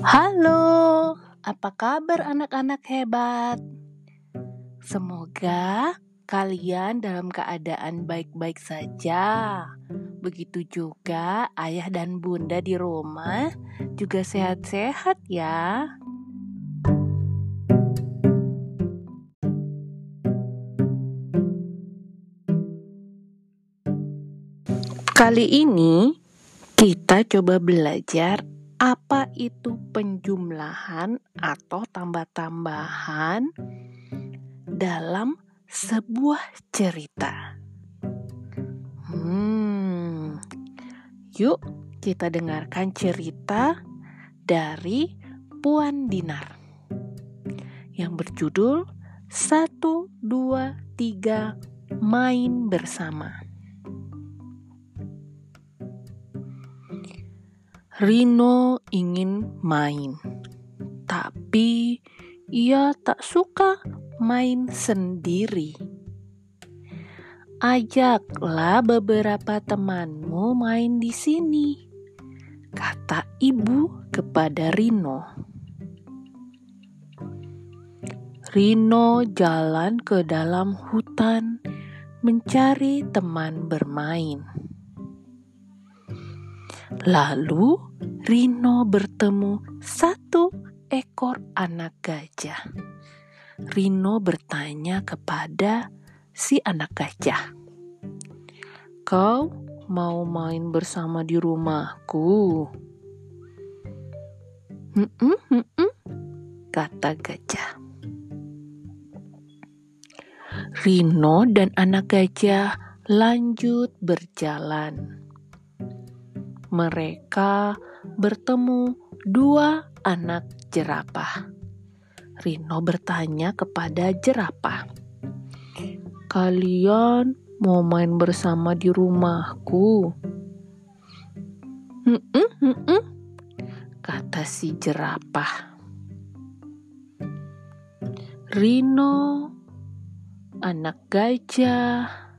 Halo, apa kabar anak-anak hebat? Semoga kalian dalam keadaan baik-baik saja. Begitu juga ayah dan bunda di rumah juga sehat-sehat ya. Kali ini kita coba belajar apa itu penjumlahan atau tambah-tambahan dalam sebuah cerita. Hmm, yuk kita dengarkan cerita dari Puan Dinar yang berjudul Satu, Dua, Tiga, Main Bersama. Rino ingin main, tapi ia tak suka main sendiri. Ajaklah beberapa temanmu main di sini, kata ibu kepada Rino. Rino jalan ke dalam hutan mencari teman bermain. Lalu Rino bertemu satu ekor anak gajah. Rino bertanya kepada si anak gajah, "Kau mau main bersama di rumahku?" "Hmm, hmm, kata gajah. Rino dan anak gajah lanjut berjalan. Mereka bertemu dua anak jerapah. Rino bertanya kepada jerapah, "Kalian mau main bersama di rumahku?" "Hmm, hmm, hmm," kata si jerapah. Rino, anak gajah,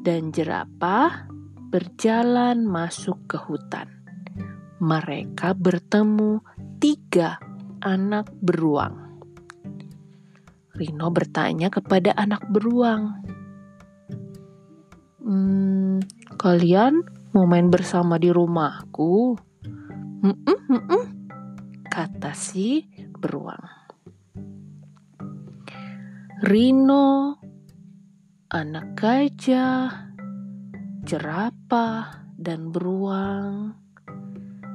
dan jerapah berjalan masuk ke hutan mereka bertemu tiga anak beruang. Rino bertanya kepada anak beruang, "Hmm, kalian mau main bersama di rumahku?" Kata si beruang. Rino, anak gajah, jerapah, dan beruang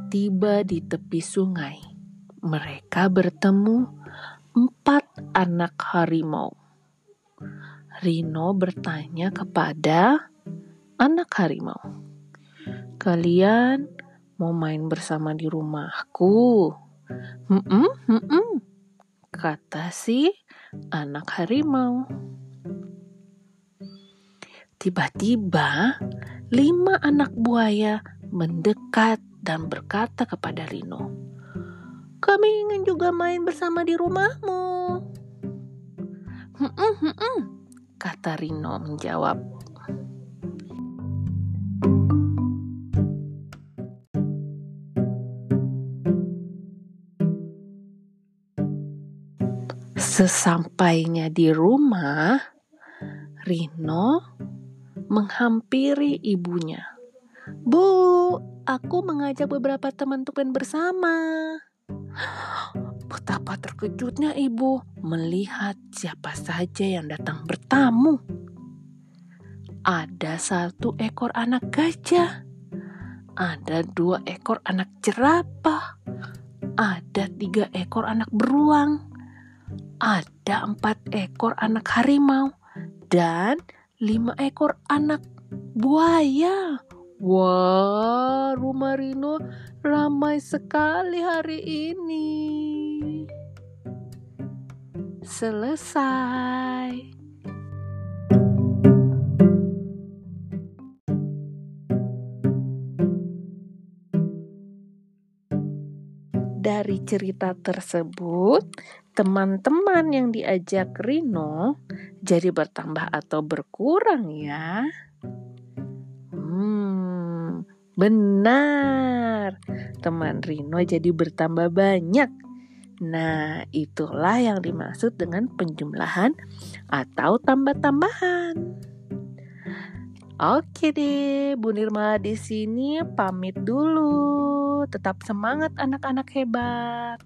tiba di tepi sungai. Mereka bertemu empat anak harimau. Rino bertanya kepada anak harimau, "Kalian mau main bersama di rumahku?" "Hmm, hmm, kata si anak harimau. Tiba-tiba, lima anak buaya mendekat dan berkata kepada Rino, "Kami ingin juga main bersama di rumahmu." "Hmm, hmm, hmm," kata Rino menjawab. Sesampainya di rumah, Rino menghampiri ibunya. "Bu, aku mengajak beberapa teman untuk bersama. Betapa terkejutnya ibu melihat siapa saja yang datang bertamu. Ada satu ekor anak gajah, ada dua ekor anak jerapah, ada tiga ekor anak beruang, ada empat ekor anak harimau, dan lima ekor anak buaya. Wah, rumah Rino ramai sekali hari ini. Selesai. Dari cerita tersebut, teman-teman yang diajak Rino jadi bertambah atau berkurang ya. Benar. besar. Teman Rino jadi bertambah banyak. Nah, itulah yang dimaksud dengan penjumlahan atau tambah-tambahan. Oke deh, Bu Nirma di sini pamit dulu. Tetap semangat anak-anak hebat.